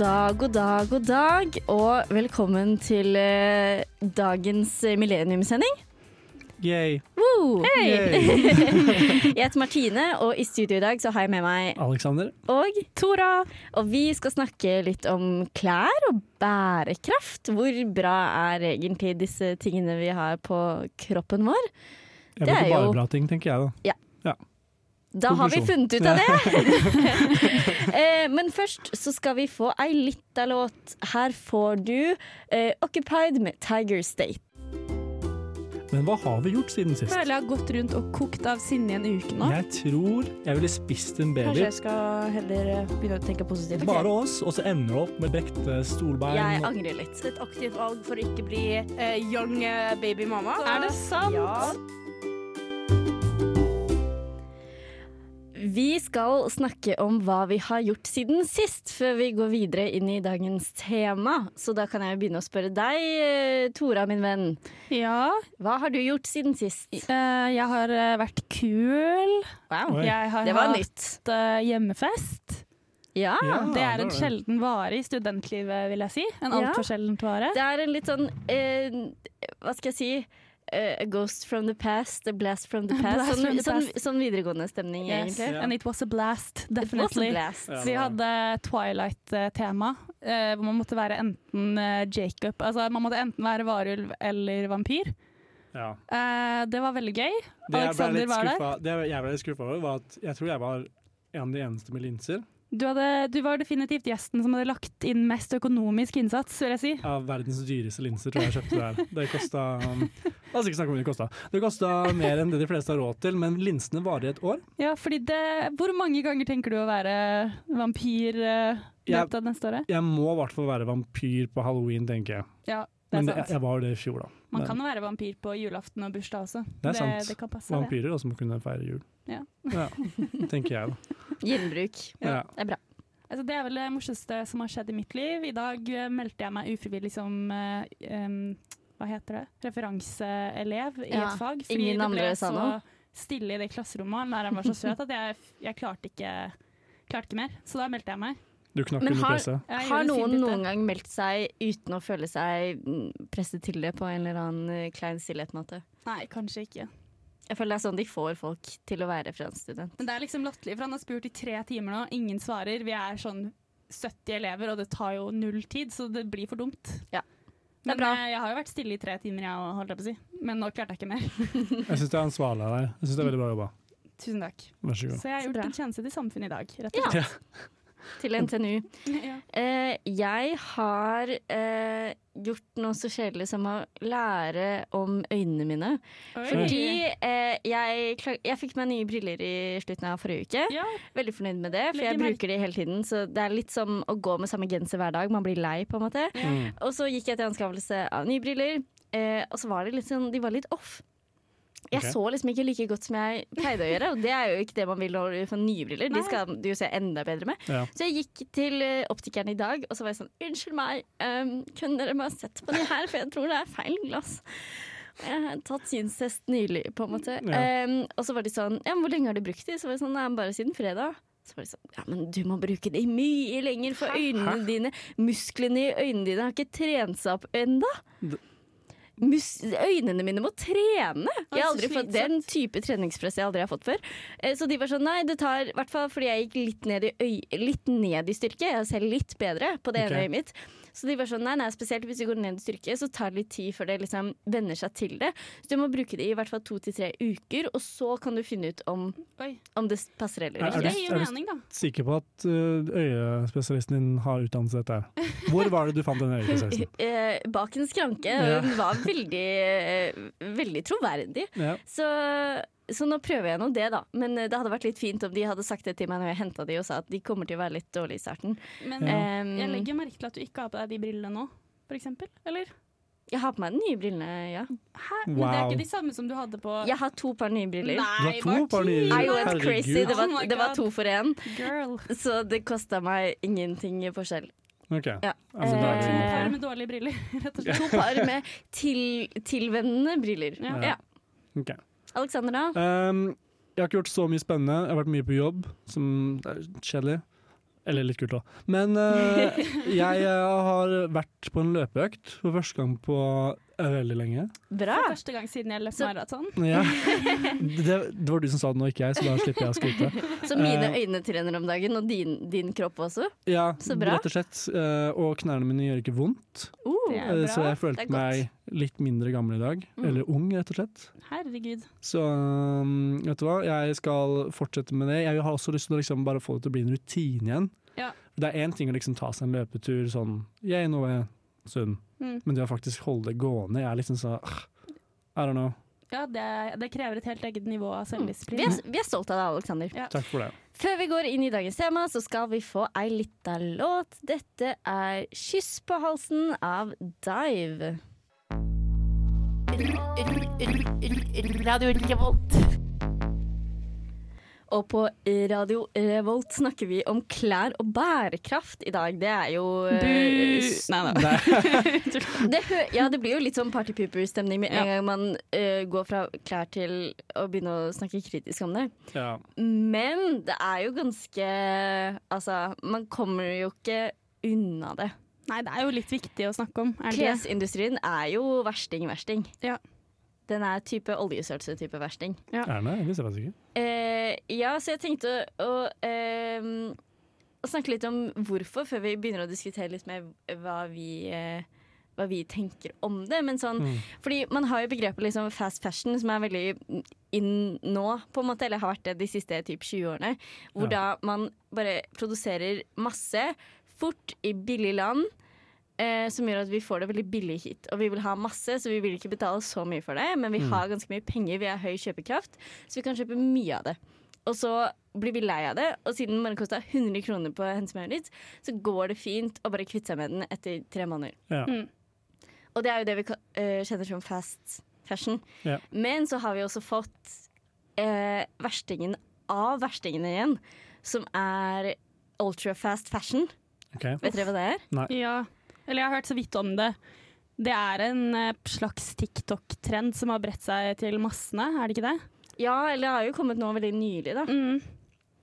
God dag, god dag, god dag, og velkommen til eh, dagens eh, millenniumssending. Yay. Woo! Yay. Jeg heter Martine, og i studio i dag så har jeg med meg Alexander. og Tora. Og vi skal snakke litt om klær og bærekraft. Hvor bra er egentlig disse tingene vi har på kroppen vår? Jeg Det er bruker bare jo- bra ting, tenker jeg da. Da har vi funnet ut av det! eh, men først så skal vi få ei lita låt. Her får du uh, Occupied med Tiger State. Men hva har vi gjort siden sist? føler jeg har gått rundt og kokt av sinne i en uke nå. Jeg tror jeg ville spist en baby. Kanskje jeg skal heller eh, begynne å tenke positivt. Bare oss, og så ender det opp med brekte stolbein. Jeg angrer litt. Et aktivt valg for å ikke bli eh, young baby mama. Er det sant? Ja. Vi skal snakke om hva vi har gjort siden sist, før vi går videre inn i dagens tema. Så da kan jeg begynne å spørre deg, eh, Tora, min venn. ja. Hva har du gjort siden sist? Eh, jeg har eh, vært kul. Wow. Jeg har det var hatt nytt. hjemmefest. Ja. Ja, det er en sjelden vare i studentlivet, vil jeg si. En Ja. altfor sjeldent vare. Det er en litt sånn eh, Hva skal jeg si? Eh, a ghost from the past, a blast from the past. Sånn, from the sånn, past. sånn videregående stemning, Yes. egentlig. Yeah. And it was a blast, definitely. a blast. Vi hadde Twilight-tema, eh, hvor man måtte være enten eh, Jacob Altså man måtte enten være varulv eller vampyr. Ja. Eh, det var veldig gøy. Alexander var der. Det jeg ble litt skuffa over, var at jeg tror jeg var en av de eneste med linser Du, hadde, du var definitivt gjesten som hadde lagt inn mest økonomisk innsats, vil jeg si. av verdens dyreste linser, tror jeg jeg kjøpte der. Det kosta La oss ikke snakke om det kosta. Det kosta mer enn det de fleste har råd til, men linsene varer et år. Ja, fordi det, Hvor mange ganger tenker du å være vampyr eh, i løpet av neste året? Jeg må i hvert fall være vampyr på halloween, tenker jeg. Ja, det er Men det, sant. jeg var det i fjor, da. Man kan jo være vampyr på julaften og bursdag også. Det er sant. Det, kan passe. Vampyrer også må kunne feire jul. Ja. Ja, tenker jeg, da. Gjenbruk. Ja. Det er bra. Altså, det er vel det morsomste som har skjedd i mitt liv. I dag eh, meldte jeg meg ufrivillig som em, hva heter det? referanseelev i Ja, et fag. ingen det ble sa så noe. stille i det klasserommet. Læreren var så søt at jeg, jeg klarte, ikke, klarte ikke mer. Så da meldte jeg meg. Du knakk under presset. Har, Har noen noen gang meldt seg uten å føle seg mm, presset til det på en eller annen eh, klein stillhet-måte? Nei, kanskje ikke. Jeg føler det er sånn de får folk til å være franskstudent. Men det er liksom latterlig, for han har spurt i tre timer nå, ingen svarer. Vi er sånn 70 elever, og det tar jo null tid, så det blir for dumt. Ja. Er Men bra. eh, jeg har jo vært stille i tre timer, jeg òg, holdt jeg på å si. Men nå klarte jeg ikke mer. Jeg syns det er ansvarlig av deg. Jeg synes det er veldig bra jobba. Tusen takk. Vær så god. Så jeg har gjort en tjeneste til samfunnet i dag, rett og slett. Til NTNU. Ja. uh, jeg har eh, gjort noe så kjedelig som å lære om øynene mine. Oi. Fordi eh, jeg, jeg fikk meg nye briller i slutten av forrige uke. Ja, Veldig fornøyd med det, for jeg bruker de hele tiden. Så det er litt som å gå med samme genser hver dag. Man blir lei, på en måte. Ja. Og så gikk jeg til anskaffelse av nye briller, eh, og så var de litt sånn, de var litt off. Jeg okay. så liksom ikke like godt som jeg pleide å gjøre, og det er jo ikke det man vil når du får nye briller. Nei. De skal du jo se enda bedre med. Ja. Så jeg gikk til eh, optikeren i dag, og så var jeg sånn Unnskyld meg, um, kunne dere bare sett på de her, for jeg tror det er feil glass. Jeg har tatt synstest nylig, på en måte. Ja. Um, og så var de sånn Ja, men hvor lenge har du brukt de? Så var jeg sånn Nei, bare siden fredag. Så var de sånn Ja, men du må bruke de mye lenger, for øynene dine Musklene i øynene dine har ikke trent seg opp enda. Øynene mine må trene! Jeg har aldri fått, det er en type treningspress jeg aldri har fått før. Eh, Så de var sånn, nei, det tar, i hvert fall fordi jeg gikk litt ned i, øy, litt ned i styrke, jeg ser litt bedre på det Ok. ene øyet mitt. Så de var sånn, nei, nei, spesielt hvis du går ned i styrke, så tar det litt tid før det liksom venner seg til det. Så du må bruke det i hvert fall to til tre uker, og så kan du finne ut om, om det passer eller Er- er ikke. Det du- gir er jo du-. Sikker på at uh, øyespesialisten din har utdannelse dette? Hvor var det du fant den øyespesialisten? Eh, bak en skranke, Ja. hun var veldig, eh, veldig troverdig. Ja. Så, så nå prøver jeg nå det, da. Men eh, det hadde vært litt fint om de hadde sagt det til meg når jeg henta de og sa at de kommer til å være litt dårlige i starten. Men Ja. Um, jeg legger merke til at du ikke har på deg de brillene nå, eksempel. Eller? jeg har på meg de nye brillene, ja. Hæ? Men det er ikke de samme som du hadde på Jeg har to par nye briller. Du har to par nye I briller? went Herregud. crazy. Det var, Oh det var to for én, så det kosta meg ingenting i forskjell. Ok. Ja. Altså, er To Eh, par med dårlige briller, rett og slett. To par med til, tilvennende briller. Ja. Ja. Ok. Alexander, da? Um, jeg har ikke gjort så mye spennende. Jeg har vært mye på jobb, som er kjedelig. Eller litt kult òg. Men uh, jeg eh, har vært på en løpeøkt for første gang på veldig lenge. Bra! For første gang siden jeg løp Så- maraton. Ja. Det, det var du som sa det nå, ikke jeg, så da slipper jeg å skryte. Så mine Eh. øyne trener om dagen, og din, din kropp også? Ja, Så bra. rett og slett. Og knærne mine gjør ikke vondt, Uh, Det bra. så jeg Det følte meg litt mindre gammel i dag. Mm. Eller ung, rett og slett. Herregud. Så um, vet du hva, jeg skal fortsette med det. Jeg har også lyst til å liksom bare få det til å bli en rutine igjen. Ja. Det er én ting å liksom ta seg en løpetur sånn jeg nå er sunn, Mm. men det å faktisk holde det gående, jeg er liksom så I don't know. Ja, det, det krever et helt eget nivå av vi, selvdisiplin. er, vi er stolt av deg, Aleksander. Ja. Takk for det. Før vi går inn i dagens tema, så skal vi få ei lita låt. Dette er 'Kyss på halsen' av Dive. Radio Revolt. Og på Radio Revolt snakker vi om klær og bærekraft i dag. Det er jo eh, Nei, Nei det, ja, det blir jo litt sånn Party Pooper-stemning med en Ja. gang man uh, går fra klær til å begynne å snakke kritisk om det. Ja. Men det er jo ganske Altså, man kommer jo ikke unna det. Nei, det er jo litt viktig å snakke om. Er? Klesindustrien er jo versting-versting. Ja. Den er type oljesølse-type versting. Er den Det visste jeg ikke. Eh, ja, så jeg tenkte å, å, eh, å snakke litt om hvorfor, før vi begynner å diskutere litt mer hva vi, eh, hva vi tenker om det. Men sånn, Mm. fordi man har jo begrepet liksom fast fashion, som er veldig inn nå, på en måte, eller har vært det de siste typ 20 årene. Hvor Ja. da man bare produserer masse fort i billig land. Eh, som gjør at vi får det veldig billig hit. Og vi vil ha masse, så vi vil ikke betale så mye for det. Men vi Mm. har ganske mye penger, vi har høy kjøpekraft, så vi kan kjøpe mye av det. Og så blir vi lei av det, og siden den bare kosta 100 kroner på Hennes Maurits, så går det fint å bare kvitte seg med den etter tre måneder. Ja. Mm. Og det er jo det vi eh, kjenner som fast fashion. Ja. Men så har vi også fått eh, verstingen av verstingene igjen, som er ultra fast fashion. Okay. Vet dere hva det er? Ja. Eller jeg har hørt så vidt om det. Det er en eh, slags TikTok-trend som har bredt seg til massene, er det ikke det? Ja, eller det har jo kommet nå veldig nylig, da. Mm.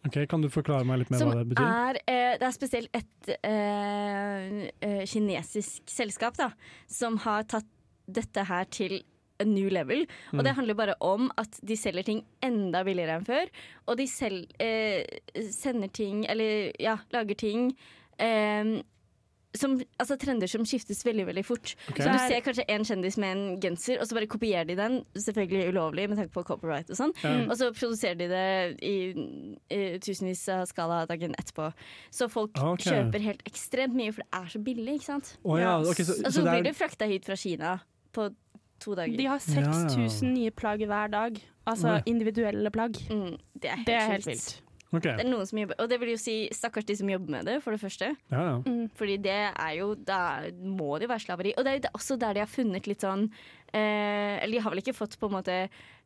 Ok, Kan du forklare meg litt mer Som hva det betyr? er eh, Det er spesielt et eh, eh, kinesisk selskap da, som har tatt dette her til a new level. Og Mm. det handler bare om at de selger ting enda billigere enn før. Og de selv, eh, sender ting, eller ja, lager ting som, altså trender som skiftes veldig veldig fort. Okay. Så du ser kanskje en kjendis med en genser, og så bare kopierer de den. Selvfølgelig ulovlig med tanke på copyright og sånn. Ja. Og så produserer de det i, i tusenvis av skala dagen etterpå. Så folk okay. Kjøper helt ekstremt mye, for det er så billig, ikke sant. Oh, ja, okay, så, Og så så det blir er det frakta hit fra Kina på to dager. De har Ja, ja. 6000 nye plagg hver dag. Altså individuelle plagg. Mm, det er helt, Det er helt vilt. Ok. Det er noen som jobber, og det vil jo si stakkars de som jobber med det, for det første. Ja, ja. Mm. Fordi det er jo Da må det jo være slaveri. Og det er jo også der de har funnet litt sånn eh, Eller de har vel ikke fått på en måte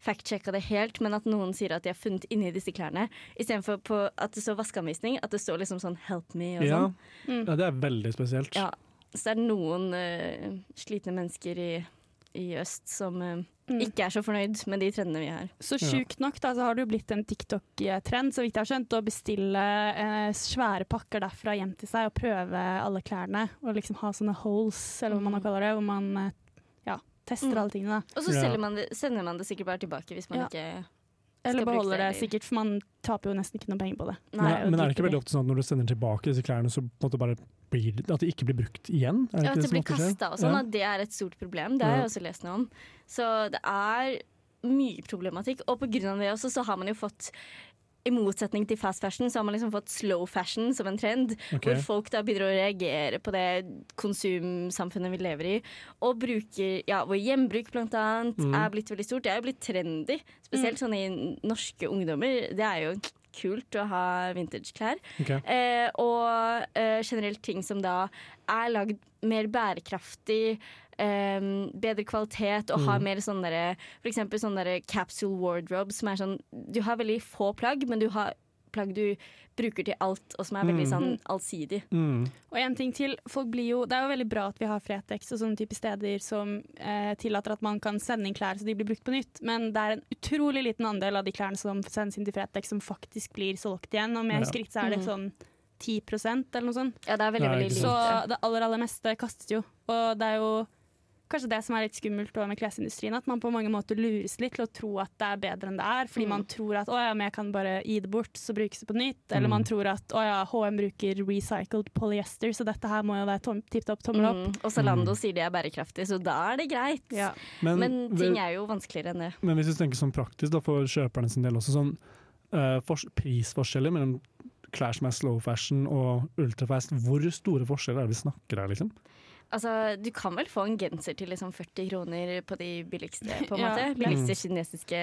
fact-sjekka det helt, men at noen sier at de har funnet inni disse klærne, istedenfor på at det står vaskeanvisning, at det står liksom sånn 'help me' og Ja. sånn. Mm. ja, det er veldig spesielt. Ja. Så det er noen eh, slitne mennesker i, i øst som eh. Ikke er så fornøyd med de trendene vi har. Så sjukt nok da, så har det jo blitt en TikTok-trend, så vidt jeg har skjønt, å bestille eh, svære pakker derfra hjem til seg og prøve alle klærne. Og liksom ha sånne holes, eller hva man nå kaller det, hvor man eh, ja, tester Mm. alle tingene. da. Og så man det, sender man det sikkert bare tilbake hvis man Ja. ikke Eller beholder det det, sikkert, for man taper jo nesten ikke noe penger på det. Nei, Men, men er det ikke veldig ofte sånn at når du sender tilbake disse klærne, så på en måte bare blir, at de ikke blir brukt igjen? Er det Ja, at det det blir kasta og sånn, Ja. det er et stort problem. Det har jeg også lest noe om. Så det er mye problematikk. Og på grunn av det også, så har man jo fått i motsetning til fast fashion, så har man liksom fått slow fashion som en trend. Okay. Hvor folk da begynner å reagere på det konsumsamfunnet vi lever i. Og bruker Ja, hvor hjembruk blant annet Mm. er blitt veldig stort. Det er jo blitt trendy. Spesielt sånn i norske ungdommer. Det er jo kult å ha vintageklær. Okay. Eh, og eh, generelt ting som da er lagd mer bærekraftig, eh, bedre kvalitet og har Mm. mer sånne derre For eksempel sånne derre capsule wardrobe som er sånn Du har veldig få plagg, men du har plagg du bruker til alt, og som er veldig Mm. sånn allsidig. Mm. Og en ting til, folk blir jo, Det er jo veldig bra at vi har Fretex og sånne type steder som eh, tillater at man kan sende inn klær så de blir brukt på nytt, men det er en utrolig liten andel av de klærne som sendes inn til Fretex som faktisk blir solgt igjen. Om jeg Ja. husker riktig, så er det Mhm. sånn 10% eller noe sånt. Ja, det er veldig, Nei, veldig lite. Så det aller, aller meste kastes jo. Og det er jo kanskje det som er litt skummelt med klesindustrien, at man på mange måter lures litt til å tro at det er bedre enn det er, fordi Mm. man tror at å ja, men jeg kan bare gi det bort, så brukes det på nytt. Eller Mm. man tror at å ja, HM bruker recycled polyester, så dette her må jo være tom, tipp topp tommel opp. Mm. Og Zalando Mm. sier de er bærekraftige, så da er det greit. Ja. Men, Men ting er jo vanskeligere enn det. men hvis vi tenker sånn praktisk da, for kjøperne sin del også, sånn uh, fors- prisforskjeller mellom klær som er slow fashion og ultrafast, hvor store forskjeller er det vi snakker her, liksom? Altså, du kan vel få en genser til liksom 40 kroner på de billigste, på en Ja. måte. Mm. Billigste kinesiske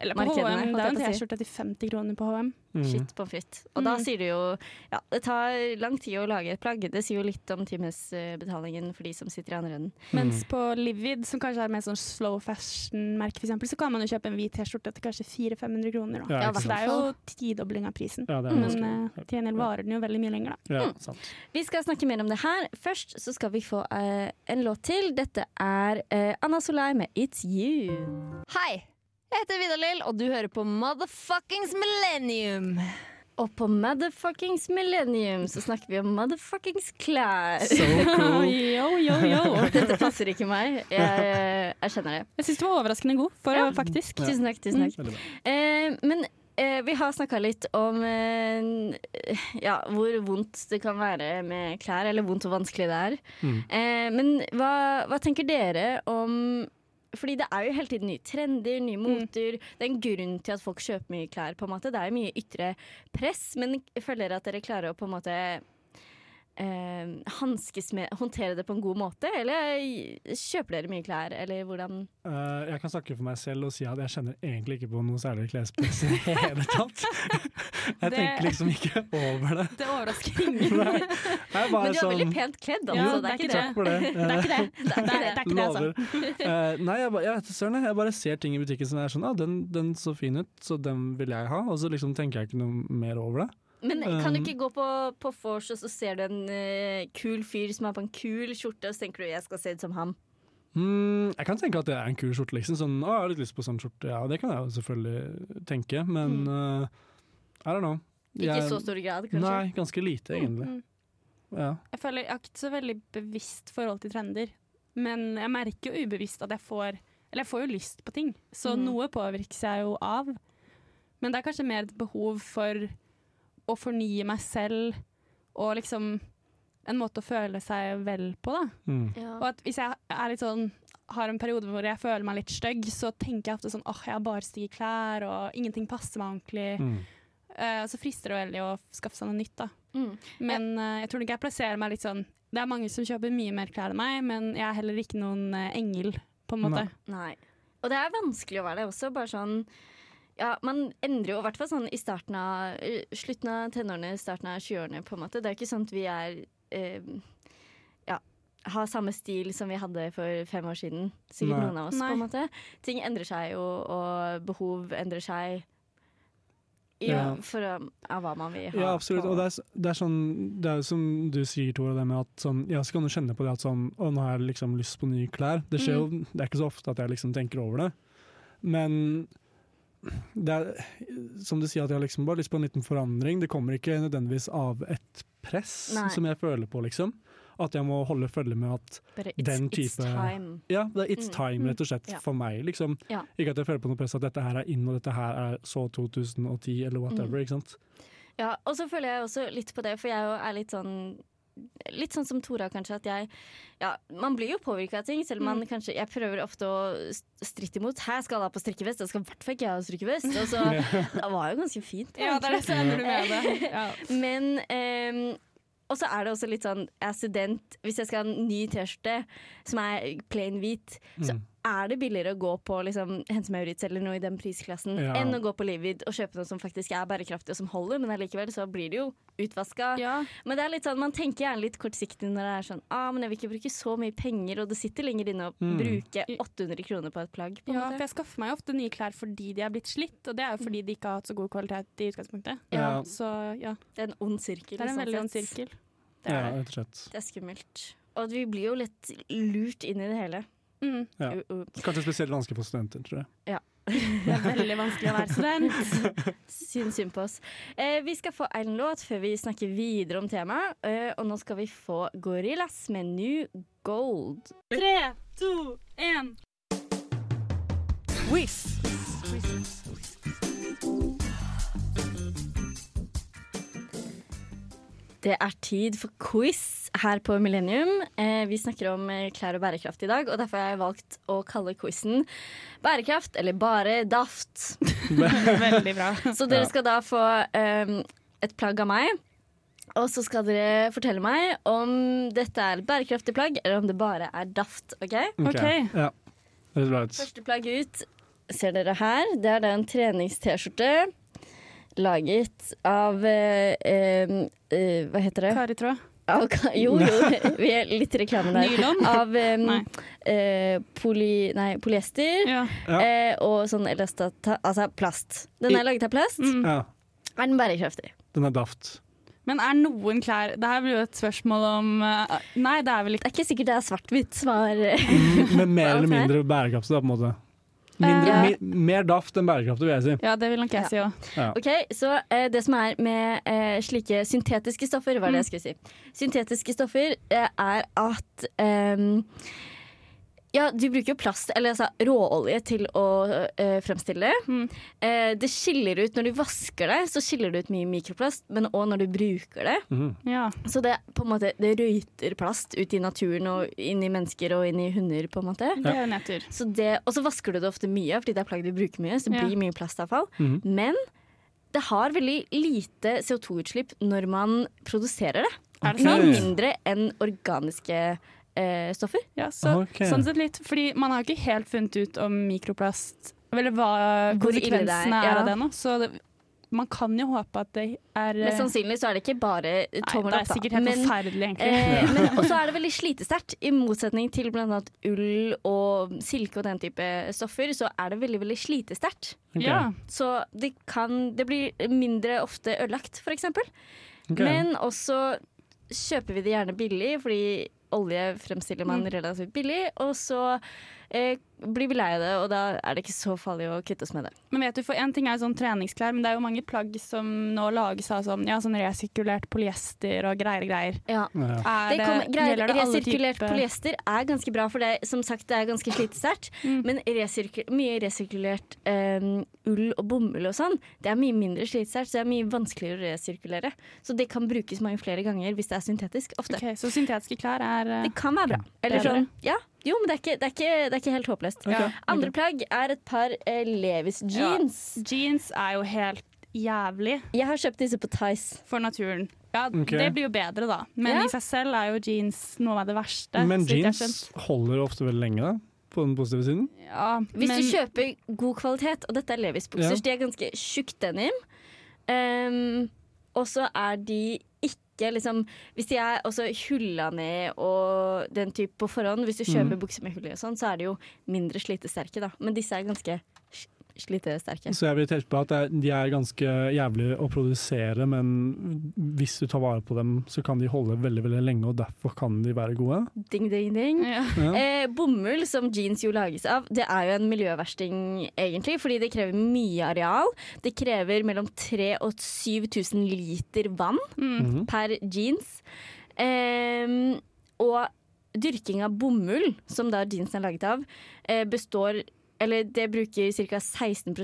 Eller på markedene. HM, det er på en. T-skjorte til 50 kroner på HM. Mm. Shit pommes frites. Og da Mm. sier du jo Ja, det tar lang tid å lage et plagg. Det sier jo litt om timesbetalingen for de som sitter i andre enden. Mens på Livid, som kanskje er mer sånn slow fashion-merke, for eksempel, så kan man jo kjøpe en hvit T-skjorte til kanskje 400-500 kroner. Da. Ja, Så det er jo tidobling av prisen. Ja, Men uh, til gjengjeld varer den jo veldig mye lenger, da. ja, Mm. sant. Vi skal snakke mer om det her. Først så skal vi få eh, en låt til. Dette er eh, Anna Solai med It's You. Hei! Jeg heter Vidar-Lill, og du hører på Motherfuckings Millennium. Og på Motherfuckings Millennium så snakker vi om motherfuckings klær. So cool. yo, yo, yo. Dette passer ikke meg. Jeg, jeg skjønner det. Jeg syns du var overraskende god, for Ja. faktisk. Ja. Tusen takk. tusen takk. Mm. Eh, men eh, vi har snakka litt om eh, ja, hvor vondt det kan være med klær, eller vondt og vanskelig det er. Mm. Eh, men hva, hva tenker dere om fordi det er jo hele tiden nye trender, nye moter. Det er en grunn til at folk kjøper mye klær. på en måte. Det er jo mye ytre press, men jeg føler at dere klarer å på en måte eh, hanskes med Håndtere det på en god måte? Eller kjøper dere mye klær, eller hvordan uh, jeg kan snakke for meg selv og si at jeg kjenner egentlig ikke på noe særlig klespress i det hele tatt. Jeg Det- tenker liksom ikke over det. Det overrasker ingen. Nei, jeg bare Men du er veldig sånn pent kledd, altså. Jo, det er ikke det. For det. Det er ikke det. Det er, det det ikke det, altså. Lover. Eh, nei, jeg, bare- jeg vet søren. jeg. Jeg bare ser ting i butikken som er sånn ah, den, den så fin ut, så den vil jeg ha. Og så liksom tenker jeg ikke noe mer over det. Men kan du Um, ikke gå på, på vors, og så ser du en uh, kul fyr som har på en kul skjorte, og så tenker du jeg skal se ut som ham? Mm, jeg kan tenke at det er en kul skjorte, liksom. Sånn, å, jeg har litt lyst på sånn skjorte. Ja, det kan jeg jo selvfølgelig tenke, men eh, I don't know. Ikke i så stor grad, kanskje? Nei, ganske lite, egentlig. Mm. Ja. Jeg føler jeg har ikke så veldig bevisst forhold til trender, men jeg merker jo ubevisst at jeg får Eller jeg får jo lyst på ting, så Mhm. noe påvirkes jeg jo av. Men det er kanskje mer et behov for å fornye meg selv og liksom en måte å føle seg vel på, da. Mm. Ja. Og at hvis jeg er litt sånn har en periode hvor jeg føler meg litt stygg, så tenker jeg ofte sånn åh, jeg har bare stygge klær, og ingenting passer meg ordentlig. Mm. Uh, så frister det veldig å skaffe seg noe nytt, da. Mm. Men uh, jeg tror nok jeg plasserer meg litt sånn Det er mange som kjøper mye mer klær enn meg, men jeg er heller ikke noen uh, engel, på en måte. Nei. Og det er vanskelig å være det også. Bare sånn ja, Man endrer jo i hvert fall sånn i starten av eh, slutten av tenårene, starten av 20-årene. på en måte. Det er ikke sånn at vi er eh, ja, har samme stil som vi hadde for fem år siden. Sikkert Nei. noen av oss. Nei. på en måte. Ting endrer seg jo, og behov endrer seg. Ja. For av hva man vil ha. Ja, absolutt. Og det er, det er sånn Det er jo som du sier, Tore, det med at sånn Ja, så kan du kjenne på det at sånn Å, nå har jeg liksom lyst på nye klær. Det skjer jo Det er ikke så ofte at jeg liksom tenker over det. Men er som du sier, at jeg har liksom bare lyst på en liten forandring. Det kommer ikke nødvendigvis av et press Nei. som jeg føler på, liksom. At jeg må holde følge med at den type it's time. Ja, det er it's Mm. time, rett og slett, mm. for meg, liksom. Ja. Ikke at jeg føler på noe press at dette her er inn, og dette her er så 2010, eller whatever, Mm. ikke sant. Ja, og så føler jeg også litt på det, for jeg er litt sånn Litt sånn som Tora, kanskje. At jeg Ja, man blir jo påvirka av ting, selv om man Mm. kanskje Jeg prøver ofte å stritte imot. Her skal alle ha på strikkevest, da skal i hvert fall ikke jeg ha strikkevest. Og så Det var jo ganske fint. Ja, det er det, så ender du med det. Ja. Men um, Og så er det også litt sånn Jeg er student. Hvis jeg skal ha en ny T-skjorte som er plain hvit, så Mm. Er det billigere å gå på liksom, Hense Maurits eller noe i den prisklassen Ja. enn å gå på Livid og kjøpe noe som faktisk er bærekraftig og som holder, men allikevel så blir det jo utvaska. Ja. Men det er litt sånn, man tenker gjerne litt kortsiktig når det er sånn ah, men jeg vil ikke bruke så mye penger, og det sitter lenger inne å Mm. bruke 800 kroner på et plagg. På ja, måte. for jeg skaffer meg ofte nye klær fordi de er blitt slitt, og det er jo fordi de ikke har hatt så god kvalitet i utgangspunktet. Ja. Så ja, Det er en ond sirkel. det er en sånn veldig ond sirkel. Det er, Ja, det er skummelt. Og vi blir jo litt lurt inn i det hele. Mm. Ja. Kanskje spesielt vanskelig for studenter, tror jeg. Ja. Det er veldig vanskelig å være student. Syns synd på oss. Eh, vi skal få en låt før vi snakker videre om temaet. Eh, og nå skal vi få Gorillas med New Gold. Tre, to, én. Quiz! Det er tid for quiz her på Millennium. Eh, vi snakker om eh, klær og bærekraft i dag, og derfor har jeg valgt å kalle quizen Bærekraft, eller bare daft. Veldig bra. Så dere skal da få eh, et plagg av meg. Og så skal dere fortelle meg om dette er et bærekraftig plagg, eller om det bare er daft. ok? Ok. Ja. Det høres bra ut. Første plagg ut ser dere her. Det er da en trenings-T-skjorte laget av eh, eh, eh, Hva heter det? Karitråd. Jo, jo, vi er litt reklame der. Nylon? Av eh, Nei. eh, poly, nei, polyester Ja. Ja. eh, og sånn elastata... Altså plast. Den er laget av plast. Mm. Ja, Er den bærekraftig? den er daft. Men er noen klær Det her blir jo et spørsmål om Nei, det er vel ikke Det er ikke sikkert det er svart-hvitt svar. Mm, Men mer eller mindre bærekraftig, da, på en måte. Mindre, uh, mi, mer daft enn bærekraftig, vil jeg si. Ja, det vil nok jeg si òg. Ok, Så uh, det som er med uh, slike syntetiske stoffer, var det jeg skulle si. Syntetiske stoffer er at ehm, ja, du bruker jo plast, eller altså råolje, til å eh, fremstille det. Mm. Eh, det skiller ut når du vasker det, så skiller det ut mye mikroplast, men òg når du bruker det. Mm. Ja. Så det på en måte Det røyter plast ut i naturen og inn i mennesker og inn i hunder, på en måte. Det er jo nedtur. Så det, og så vasker du det ofte mye, fordi det er plagg du bruker mye. Så det Ja. blir mye plastavfall. Mm. Men det har veldig lite CO2-utslipp når man produserer det. Er det sant? Mindre enn organiske stoffer. Ja, så, okay. Sånn sett litt, fordi man har ikke helt funnet ut om mikroplast Eller hva det er, konsekvensene er, ja. av det nå. Så det, man kan jo håpe at det er Mest sannsynlig så er det ikke bare tommel det opp. er da. sikkert helt Men, forferdelig, egentlig. eh, men også er det veldig slitesterkt. I motsetning til bl.a. ull og silke og den type stoffer, så er det veldig veldig slitesterkt. Okay. Ja. Så det kan Det blir mindre ofte ødelagt, f.eks. Okay. Men også kjøper vi det gjerne billig, fordi olje fremstiller man Mm. relativt billig. Og så eh, blir vi lei av det, og da er det ikke så farlig å kvitte oss med det. Men vet du, for en ting er sånn treningsklær, men det er jo mange plagg som nå lages av sånn, ja, sånn resirkulert polyester og greier greier. Ja. Ja. Er Det kommer, greier, det resirkulert type... polyester er ganske bra, for det, som sagt, det er ganske slitesterkt. Mm. Men resirkul mye resirkulert um, ull og bomull og sånn, det er mye mindre slitesterkt, så det er mye vanskeligere å resirkulere. Så det kan brukes mange flere ganger hvis det er syntetisk. Ofte. Okay, så syntetiske klær er uh, Det kan være bra. Eller sånn, ja, jo, men det er ikke, det er ikke, det er ikke helt håpløst. Ja. Andre plagg er et par eh, Levis jeans. Jeans er jo helt jævlig Jeg har kjøpt disse på Tice. for naturen. Ja, okay. Det blir jo bedre, da. Men Ja. i seg selv er jo jeans noe av det verste. Men jeans holder ofte veldig lenge, da? På den positive siden? Ja, Hvis men, du kjøper god kvalitet, og dette er Levis bukser, Ja. de er ganske tjukk denim. Um, og så er de ikke liksom Hvis de er også hulla ned og den type på forhånd, hvis du kjøper bukser med hull i og sånn, så er de jo mindre slitesterke, da. Men disse er ganske sl- slitesterke. Så jeg vil tenke på at de er ganske jævlig å produsere, men hvis du tar vare på dem, så kan de holde veldig veldig lenge, og derfor kan de være gode. Ding, ding, ding. ja. Ja. Eh, bomull, som jeans jo lages av, det er jo en miljøversting egentlig, fordi det krever mye areal. Det krever mellom 3000 og 7000 liter vann Mm. Mhm. per jeans. Eh, og dyrking av bomull, som da jeansen er laget av, eh, består Eller det bruker ca. 16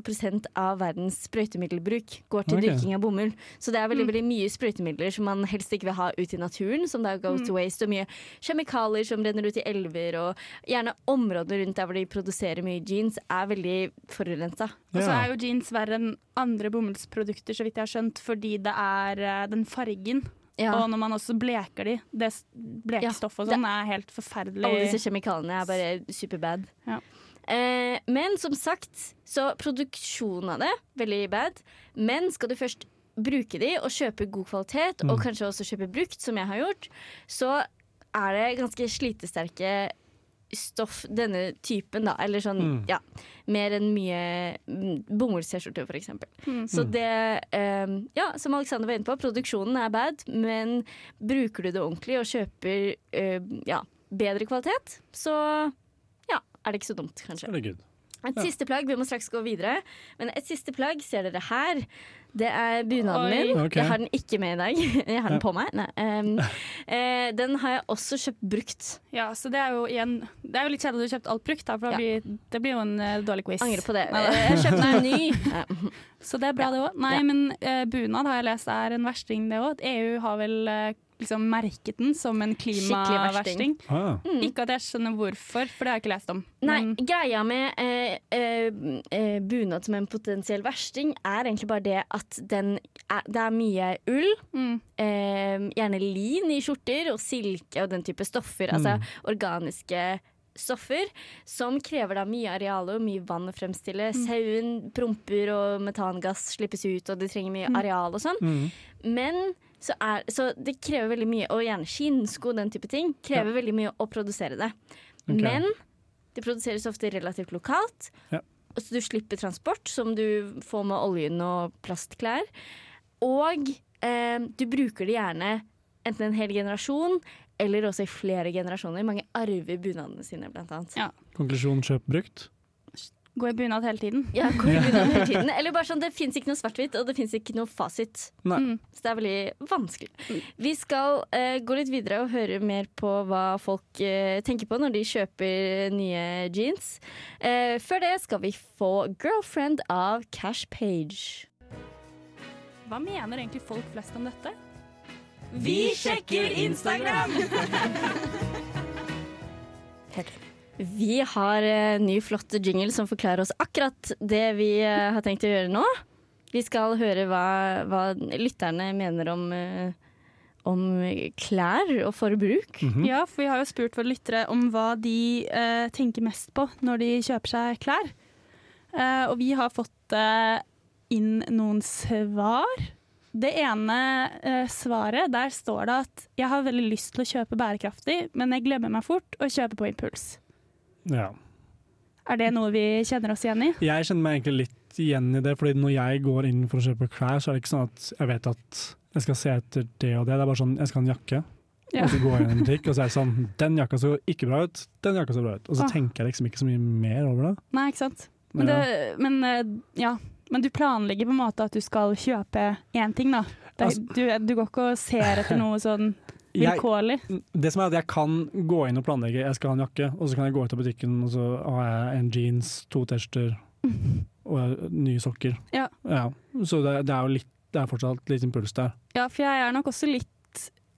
prosent av verdens sprøytemiddelbruk går til okay. dyrking av bomull. Så det er veldig, Mm. veldig mye sprøytemidler som man helst ikke vil ha ut i naturen, som da goes Mm. to waste, og mye kjemikalier som renner ut i elver, og gjerne områder rundt der hvor de produserer mye jeans, er veldig forurensa. Og så er jo jeans verre enn andre bomullsprodukter, så vidt jeg har skjønt, fordi det er eh, den fargen. Ja. Og når man også bleker de, det blekestoffet blekestoff og Ja, sånn er helt forferdelig. Alle disse kjemikaliene er bare superbad. Ja. Eh, men som sagt, så produksjonen av det, veldig bad. Men skal du først bruke de og kjøpe god kvalitet, og Mm. kanskje også kjøpe brukt, som jeg har gjort, så er det ganske slitesterke stoff, denne typen, da. Eller sånn, Mm. ja. Mer enn mye mm, bomullst-T-skjorte, for eksempel. Mm. Så det eh, Ja, som Alexander var inne på, produksjonen er bad, men bruker du det ordentlig og kjøper eh, ja, bedre kvalitet, så er det ikke så dumt, kanskje. er good. Et Ja. siste plagg, vi må straks gå videre. Men et siste plagg ser dere her. Det er bunaden Oi. min. Okay. Jeg har den ikke med i dag. Jeg har den Ja. på meg. Nei. Um, uh, den har jeg også kjøpt brukt. Ja, så det er jo igjen Det er jo litt kjedelig at du har kjøpt alt brukt, da, for da Ja. det blir jo en uh, dårlig quiz. Angrer på det. Nei, da. Jeg kjøpte en ny. Så det er bra, det òg. Nei, Ja. men uh, bunad har jeg lest er en versting, det òg. EU har vel liksom merket den som en klimaversting. Ah, Mm. Ikke at jeg skjønner hvorfor, for det har jeg ikke lest om. Nei, Men greia med eh, eh, eh, bunad som en potensiell versting, er egentlig bare det at den er, det er mye ull. mm, Eh, gjerne lin i skjorter og silke og den type stoffer. Altså organiske stoffer som krever da mye areal og mye vann å fremstille. Sauen promper og metangass slippes ut, og det trenger mye areal og sånn. mm. Men så, er, så det krever veldig mye, og gjerne skinnsko og den type ting, krever veldig mye å produsere det. Okay. Men det produseres ofte relativt lokalt. Ja. Så du slipper transport, som du får med oljen og plastklær. Og eh, du bruker det gjerne enten en hel generasjon eller også i flere generasjoner. Mange arver bunadene sine, blant annet. Ja. Konklusjon kjøp brukt. Gå i bunad hele tiden. Ja, går i bunad hele tiden. Eller bare sånn, Det fins ikke noe svart-hvitt, og det fins ikke noe fasit. Nei. Mm. Så det er veldig vanskelig. Vi skal uh, gå litt videre og høre mer på hva folk uh, tenker på når de kjøper nye jeans. Uh, før det skal vi få 'Girlfriend' av Cash Page. Hva mener egentlig folk flest om dette? Vi sjekker Instagram! Vi har en ny, flott jingle som forklarer oss akkurat det vi eh, har tenkt å gjøre nå. Vi skal høre hva, hva lytterne mener om, eh, om klær og forbruk. Mhm. Ja, for vi har jo spurt våre lyttere om hva de eh, tenker mest på når de kjøper seg klær. Eh, og vi har fått eh, inn noen svar. Det ene eh, svaret, der står det at jeg har veldig lyst til å kjøpe bærekraftig, men jeg glemmer meg fort og kjøper på impuls. Ja. Er det noe vi kjenner oss igjen i? Jeg kjenner meg egentlig litt igjen i det, fordi når jeg går inn for å kjøpe klær, så er det ikke sånn at jeg vet at jeg skal se etter det og det. Det er bare sånn, jeg skal ha en jakke. Ja. Og så går jeg inn i en butikk, og så er det sånn Den jakka så ikke bra ut, den jakka så bra ut. Og så Ah. tenker jeg liksom ikke så mye mer over det. Nei, ikke sant? Men, det, men, eh, ja. men du planlegger på en måte at du skal kjøpe én ting, da. Det, Altså- du, du går ikke og ser etter noe sånn Jeg, vilkårlig. det som er at jeg kan gå inn og planlegge, jeg skal ha en jakke, og så kan jeg gå ut av butikken, og så har jeg en jeans, to T-skjorter og nye sokker. Ja. Så det, det er jo litt, det er fortsatt litt impuls der. Ja, for jeg er nok også litt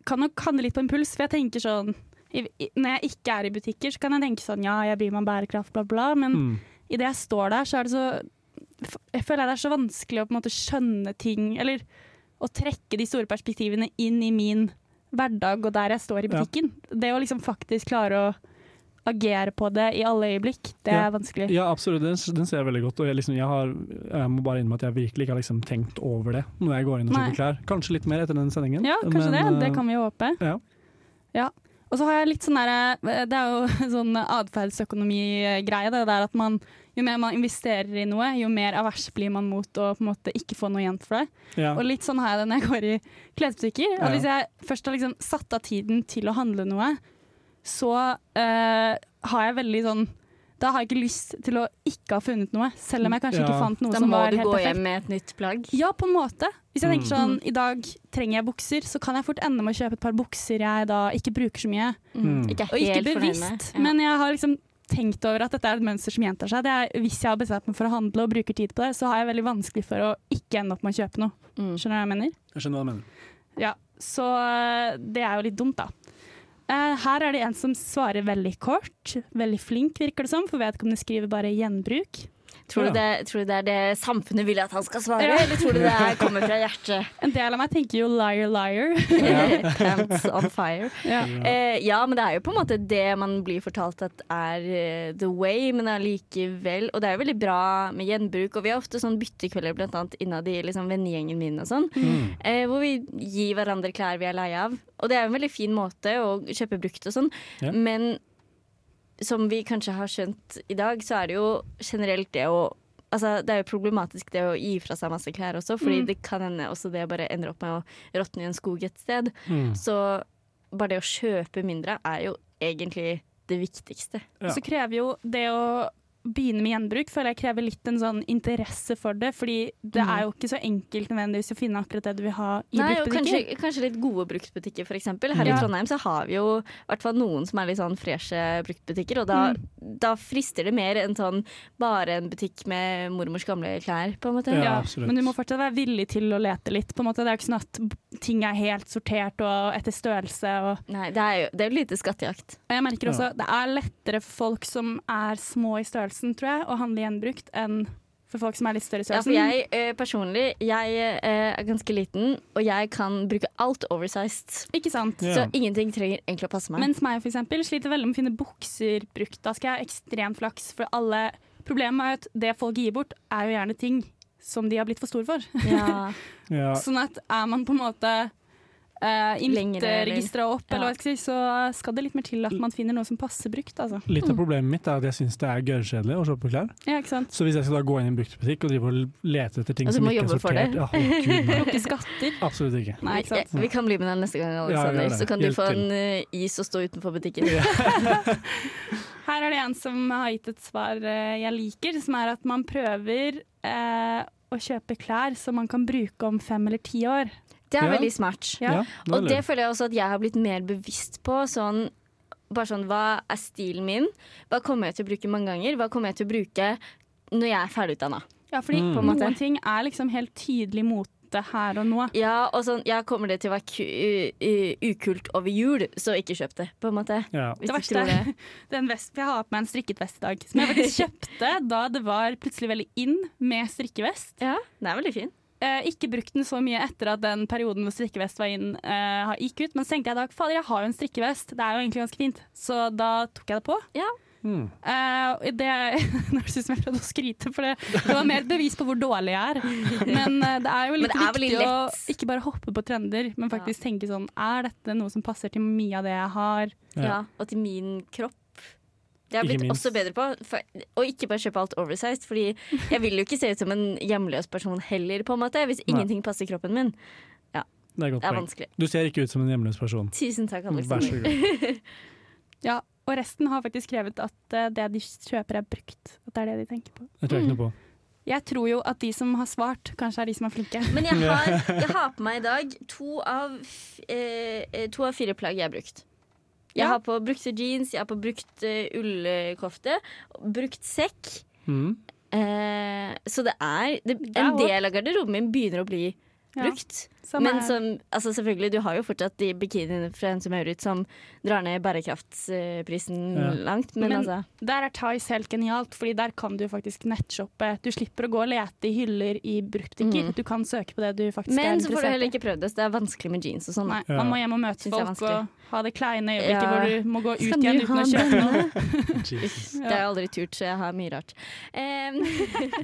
Kan nok handle litt på impuls, for jeg tenker sånn i, Når jeg ikke er i butikker, så kan jeg tenke sånn ja, jeg bryr meg om bærekraft, bla, bla, men Mm. idet jeg står der, så er det så Jeg føler det er så vanskelig å på en måte skjønne ting, eller å trekke de store perspektivene inn i min hverdag og der jeg står i Ja. butikken. Det å liksom faktisk klare å agere på det i alle øyeblikk, det Ja. er vanskelig. Ja, absolutt. Den, den ser jeg veldig godt. Og jeg, liksom, jeg, har, jeg må bare innrømme at jeg virkelig ikke har liksom tenkt over det når jeg går inn og kjøper klær. Kanskje litt mer etter den sendingen. Ja, kanskje men, det. Det eh, kan vi jo håpe. ja. Ja. Og så har jeg litt sånn derre Det er jo sånn atferdsøkonomigreie, det der at man jo mer man investerer i noe, jo mer avers blir man mot å på en måte ikke få noe igjen for det. Ja. Og litt sånn har jeg det når jeg går i klesbutikker. Ja. Og hvis jeg først har liksom satt av tiden til å handle noe, så eh, har jeg veldig sånn Da har jeg ikke lyst til å ikke ha funnet noe, selv om jeg kanskje Ja. ikke fant noe som var helt perfekt. Da må du gå hjem med et nytt plagg. Ja, på en måte. Hvis jeg tenker Mm. sånn, i dag trenger jeg bukser, så kan jeg fort ende med å kjøpe et par bukser jeg da ikke bruker så mye. Mm. Ikke Og ikke bevisst. Ja. men jeg har liksom tenkt over at dette er et mønster som gjentar seg. Det er, hvis jeg har bestemt meg for å handle og bruker tid på det, så har jeg veldig vanskelig for å ikke ende opp med å kjøpe noe. Mm. Skjønner du hva jeg mener? Jeg skjønner hva du mener. Ja, så eh, det er jo litt dumt, da. Eh, her er det en som svarer veldig kort. Veldig flink, virker det som, for vedkommende skriver bare gjenbruk. Tror, du det, tror du det er det samfunnet vil at han skal svare, Ja. eller tror du det er, kommer fra hjertet? En del av meg tenker jo liar, liar. Pants on fire. ja. Eh, ja, men det er jo på en måte det man blir fortalt at er eh, the way, men allikevel Og det er jo veldig bra med gjenbruk, og vi har ofte sånn byttekvelder blant annet innad i liksom, vennegjengen min og sånn, Mm. eh, hvor vi gir hverandre klær vi er lei av. Og det er jo en veldig fin måte å kjøpe brukt og sånn, Ja. men som vi kanskje har skjønt i dag, så er det jo generelt det å Altså, det er jo problematisk det å gi fra seg masse klær også, fordi Mm. det kan hende også det bare ender opp med å råtne i en skog et sted. Mm. Så bare det å kjøpe mindre er jo egentlig det viktigste. Ja. Så krever jo det å begynne med gjenbruk føler jeg krever litt en sånn interesse for det, fordi det Mm. er jo ikke så enkelt nødvendigvis å finne akkurat det du vil ha i Nei, bruktbutikker. kanskje, kanskje litt gode bruktbutikker, f.eks. Her Ja. i Trondheim så har vi jo i hvert fall noen som er litt sånn freshe bruktbutikker, og da, Mm. da frister det mer enn sånn bare en butikk med mormors gamle klær, på en måte. Ja, Ja, men du må fortsatt være villig til å lete litt. På en måte. Det er jo ikke sånn at ting er helt sortert og etter størrelse. Og Nei, det er jo det er jo lite skattejakt. og jeg merker også det er lettere for folk som er små i størrelsen, tror jeg, å handle gjenbrukt enn for folk som er litt større i Ja, for størrelsen. jeg eh, personlig, jeg eh, er ganske liten, og jeg kan bruke alt oversized. Ikke sant? Yeah. Så ingenting trenger egentlig å passe meg. Mens meg for eksempel sliter veldig med å finne bukser brukt. Da skal jeg ha ekstremt flaks, for alle Problemet er at det folk gir bort, er jo gjerne ting som de har blitt for store for. ja. Ja, Sånn at er man på en måte uh, Lengre, eller- registra opp, Ja. eller hva jeg skal si, så skal det litt mer til at man finner noe som passer brukt. Altså. litt av problemet mitt er at jeg syns det er gørrkjedelig å shoppe klær. Ja, ikke sant? Så hvis jeg skal da gå inn i en bruktbutikk og drive og lete etter ting altså, som ikke er sortert det. ja. Plukke skatter. Absolutt ikke. Nei, ikke sant. Vi, vi kan bli med deg neste gang, Alexander. så kan du Hjelp få en uh, is og stå utenfor butikken. Her er det en som har gitt et svar eh, jeg liker, som er at man prøver eh, å kjøpe klær som man kan bruke om fem eller ti år. Det er Ja. veldig smart. Ja. det Og det føler jeg også at jeg har blitt mer bevisst på. Sånn, bare sånn, Hva er stilen min? Hva kommer jeg til å bruke mange ganger? Hva kommer jeg til å bruke når jeg er ferdigutdanna? Ja, fordi Mm. På en måte. noen ting er liksom helt tydelig mote her og nå. Ja, og sånn, ja, kommer det til å være ukult over jul, så ikke kjøp det, på en måte. Ja. Hvis Det du verste tror er det. den vest, Jeg har på meg en strikket vest i dag, som jeg faktisk kjøpte da det var plutselig veldig in med strikkevest. Ja, den er veldig fin. Eh, ikke brukt den så mye etter at den perioden hvor strikkevest var inn, eh, gikk ut. Men så tenkte jeg da fader, jeg har jo en strikkevest, det er jo egentlig ganske fint. Så da tok jeg det på. Mm. Uh, det høres ut som jeg prøvde å skryte, for det, det var mer et bevis på hvor dårlig jeg er. Men uh, det er jo litt er viktig å ikke bare hoppe på trender, men faktisk tenke sånn Er dette noe som passer til mye av det jeg har? Ja. Ja. Og til min kropp. Det har jeg blitt også bedre på. For, og ikke bare kjøpe alt oversized, Fordi jeg vil jo ikke se ut som en hjemløs person heller, på en måte, hvis Nei. ingenting passer kroppen min. Det er godt Det er vanskelig. Du ser ikke ut som en hjemløs person. Tusen takk, Vær så god. Ja, og resten har faktisk skrevet at eh, det de kjøper er brukt. At det er det de tenker på. Det tror jeg ikke noe på. Jeg tror jo at de som har svart, kanskje er de som er flinke. Men jeg har, jeg har på meg i dag to av, eh, eh, to av fire plagg jeg har brukt. Jeg har på brukte jeans, jeg har på brukt uh, ullkofte, brukt sekk. Mm. Uh, så det er det, En del av garderoben min begynner å bli Ja. brukt. Men som, altså selvfølgelig, du har jo fortsatt de bikiniene fra Hense Maurut som drar ned bærekraftsprisen Ja. langt. Men, Men- altså Der er Tice helt genialt, fordi der kan du faktisk nettshoppe. Du slipper å gå og lete i hyller i bruktbutikker. Mm. Du kan søke på det du faktisk Men er så får du heller ikke prøvd det, så det er vanskelig med jeans og sånn. Nei, Ja. man må hjem og møte folk og ha det kleine øyeblikket Ja. hvor du må gå ut Skal igjen uten å kjøpe noe. Det har jeg aldri turt, så jeg har mye rart. Um,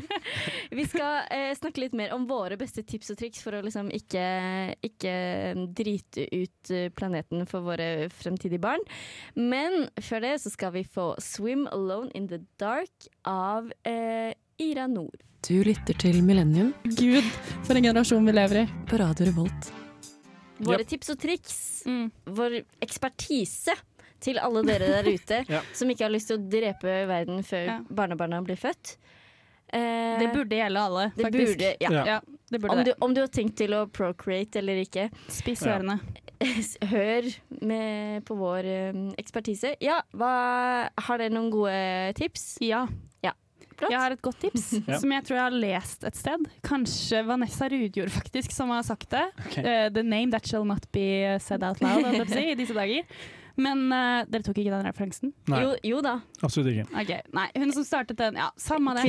vi skal uh, snakke litt mer om våre beste tips og triks for å liksom ikke, ikke drite ut eh, planeten for våre fremtidige barn. Men før det så skal vi få 'Swim Alone in the Dark' av uh, Ira Nord. Du lytter til Millennium Gud, for en generasjon vi lever i. på Radio Revolt. Våre tips og triks, Mm. vår ekspertise til alle dere der ute Ja. som ikke har lyst til å drepe verden før Ja. barnebarna blir født. Eh, Det burde gjelde alle, det faktisk. burde, ja. Burde Om du, om du har tenkt til å procreate eller ikke, Spiss Ja. ørene. hør med på vår eh, ekspertise. Ja, hva, har dere noen gode tips? Ja. Flott. Jeg har et godt tips Ja. som jeg tror jeg har lest et sted. Kanskje Vanessa Rudjord faktisk som har sagt det. Okay. Uh, the name that shall not be said out loud i disse dager. Men uh, dere tok ikke den referansen? Nei, Jo, jo da. absolutt ikke. Okay. Nei, hun som startet den. Ja, samme det.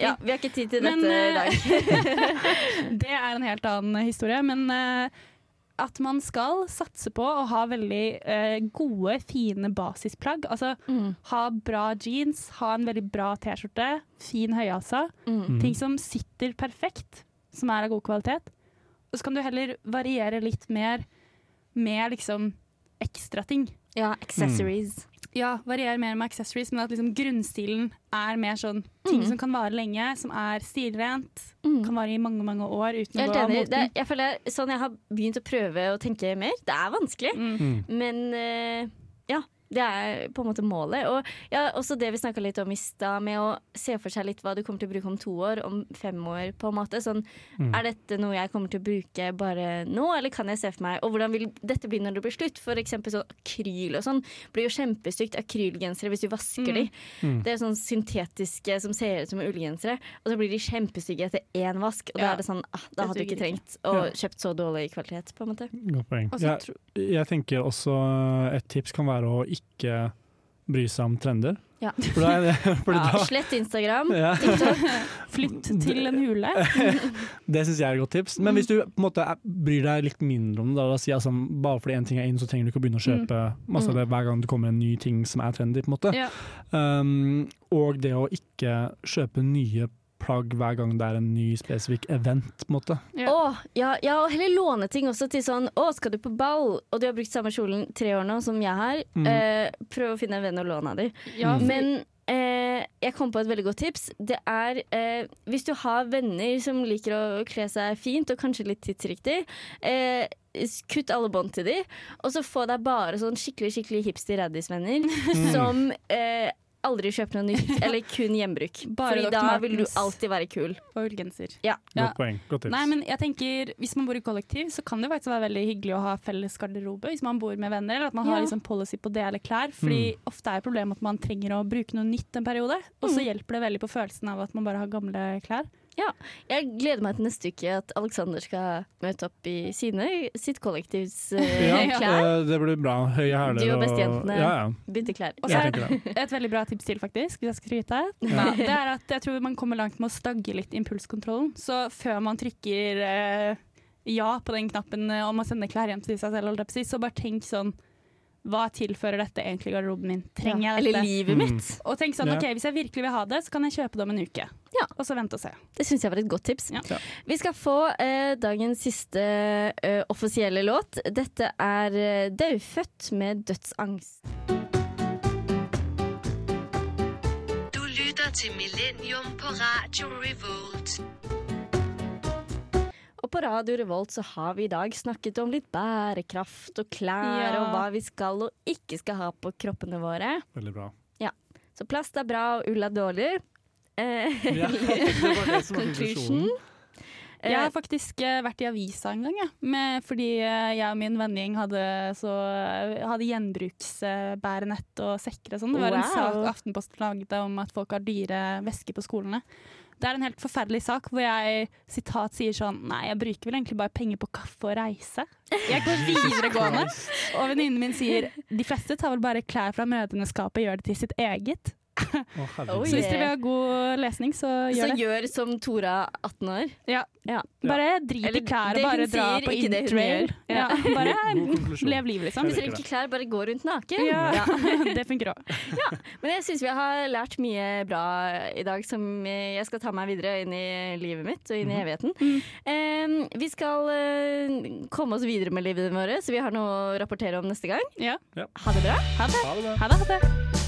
Ja, vi har ikke tid til Men, dette i eh, dag. det er en helt annen historie. Men eh, at man skal satse på å ha veldig eh, gode, fine basisplagg. Altså Mm, ha bra jeans, ha en veldig bra T-skjorte, fin høyhalsa. mm. Mm. Ting som sitter perfekt, som er av god kvalitet. Og så kan du heller variere litt mer med liksom ekstra ting. Ja, accessories. Ja, varierer mer med accessories, men at liksom grunnstilen er mer sånn ting Mm. som kan vare lenge, som er stilrent, Mm. kan vare i mange, mange år uten å gå av moten. er- jeg føler sånn jeg har begynt å prøve å tenke mer. Det er vanskelig, Mm. Mm. men uh, ja. Det er på en måte målet. Og ja, også det vi snakka litt om i stad, med å se for seg litt hva du kommer til å bruke om to år, om fem år, på en måte. Sånn, Mm. Er dette noe jeg kommer til å bruke bare nå, eller kan jeg se for meg Og hvordan vil dette bli når det blir slutt? For eksempel sånn akryl og sånn blir jo kjempestygt. Akrylgensere hvis du vasker de. Mm. Det er sånn syntetiske som ser ut som ullgensere, og så blir de kjempestygge etter én vask. Og da er det sånn, ah, da hadde du ikke trengt å Ja. kjøpt så dårlig kvalitet, på en måte. Godt poeng. Jeg, jeg tenker også et tips kan være å ikke bry seg om trender. Ja. For da, for Ja, da slett Instagram. ja, Flytt til en hule. Det syns jeg er et godt tips. Men hvis du på en måte bryr deg litt mindre om det, da, jeg sånn, bare fordi én ting er inn, så trenger du ikke å begynne å kjøpe masse av det hver gang det kommer en ny ting som er trendy. på en måte. Ja. Um, og det å ikke kjøpe nye plagg hver gang det er en ny spesifikk event. på en måte. Ja. Å, ja, ja, og heller låne ting også til sånn Å, skal du på ball? Og du har brukt samme kjolen tre år nå som jeg har. Mm. Eh, prøv å finne en venn å låne av dem. Ja, Mm. for- Men eh, jeg kom på et veldig godt tips. Det er eh, hvis du har venner som liker å kle seg fint og kanskje litt tidsriktig, eh, kutt alle bånd til de, og så få deg bare sånn skikkelig skikkelig hipster-raddis-venner Mm. som eh, aldri kjøpe noe nytt, eller kun gjenbruk. Bare Fordi da vil du alltid være kul. og ullgenser. Ja. Ja. Godt poeng. Godt tips. Nei, men jeg tenker Hvis man bor i kollektiv, så kan det faktisk være veldig hyggelig å ha felles garderobe. Hvis man bor med venner, eller at man har liksom policy på å dele klær. Fordi Mm. ofte er problemet at man trenger å bruke noe nytt en periode. Og så Mm. hjelper det veldig på følelsen av at man bare har gamle klær. Jeg gleder meg til neste uke at Alexander skal møte opp i sine, sitt kollektivs ja, eh, klær. Det, det blir bra. Høye hæler Du og bestejentene. Ja, ja. bytter klær. Og så er det. et veldig bra tips til, faktisk, hvis jeg skal skryte. Ja, det er at jeg tror man kommer langt med å stagge litt impulskontrollen. Så før man trykker uh, ja på den knappen eh, om å sende klær hjem til seg selv, så bare tenk sånn Hva tilfører dette egentlig garderoben min? Trenger jeg dette? Eller livet Mm. mitt. Og tenk sånn, ok, Hvis jeg virkelig vil ha det, så kan jeg kjøpe det om en uke. Ja. Og så vente og se. Det syns jeg var et godt tips. Ja. Ja. Vi skal få eh, dagens siste eh, offisielle låt. Dette er eh, Daufødt med dødsangst. Du lytter til Millennium på Radio Revolt. Og på Radio Revolt så har vi i dag snakket om litt bærekraft og klær Ja. og hva vi skal og ikke skal ha på kroppene våre. Veldig bra. Så plast er bra og ull er dårlig. Eh, Ja, det var det som var konklusjonen. Eh, Jeg har faktisk eh, vært i avisa en gang, ja. Med, fordi eh, jeg og min vennegjeng hadde, eh, hadde gjenbruksbærenett og sekker og sånn. Det var en sak Aftenposten lagde om at folk har dyre vesker på skolene. Det er en helt forferdelig sak hvor jeg sitat sier sånn Nei, jeg bruker vel egentlig bare penger på kaffe og reise. Jeg går videregående, og venninnen min sier de fleste tar vel bare klær fra mødrene-skapet og gjør det til sitt eget. Herregud. Så hvis dere vil ha god lesning, så så gjør Så gjør som Tora, 18 år. Ja. Ja. Bare drit Eller i klær og bare dra sier, på det interrail. Ja. Ja. Bare lev livet, liksom. Hvis dere ikke klær, bare gå rundt naken. Ja, Ja. det funker òg. Men jeg syns vi har lært mye bra i dag som jeg skal ta meg videre inn i livet mitt og inn i evigheten. Mm. Um, vi skal uh, komme oss videre med livet vårt, så vi har noe å rapportere om neste gang. Ja. Ha det bra. Ha det. Ha det bra. Ha det. Ha det.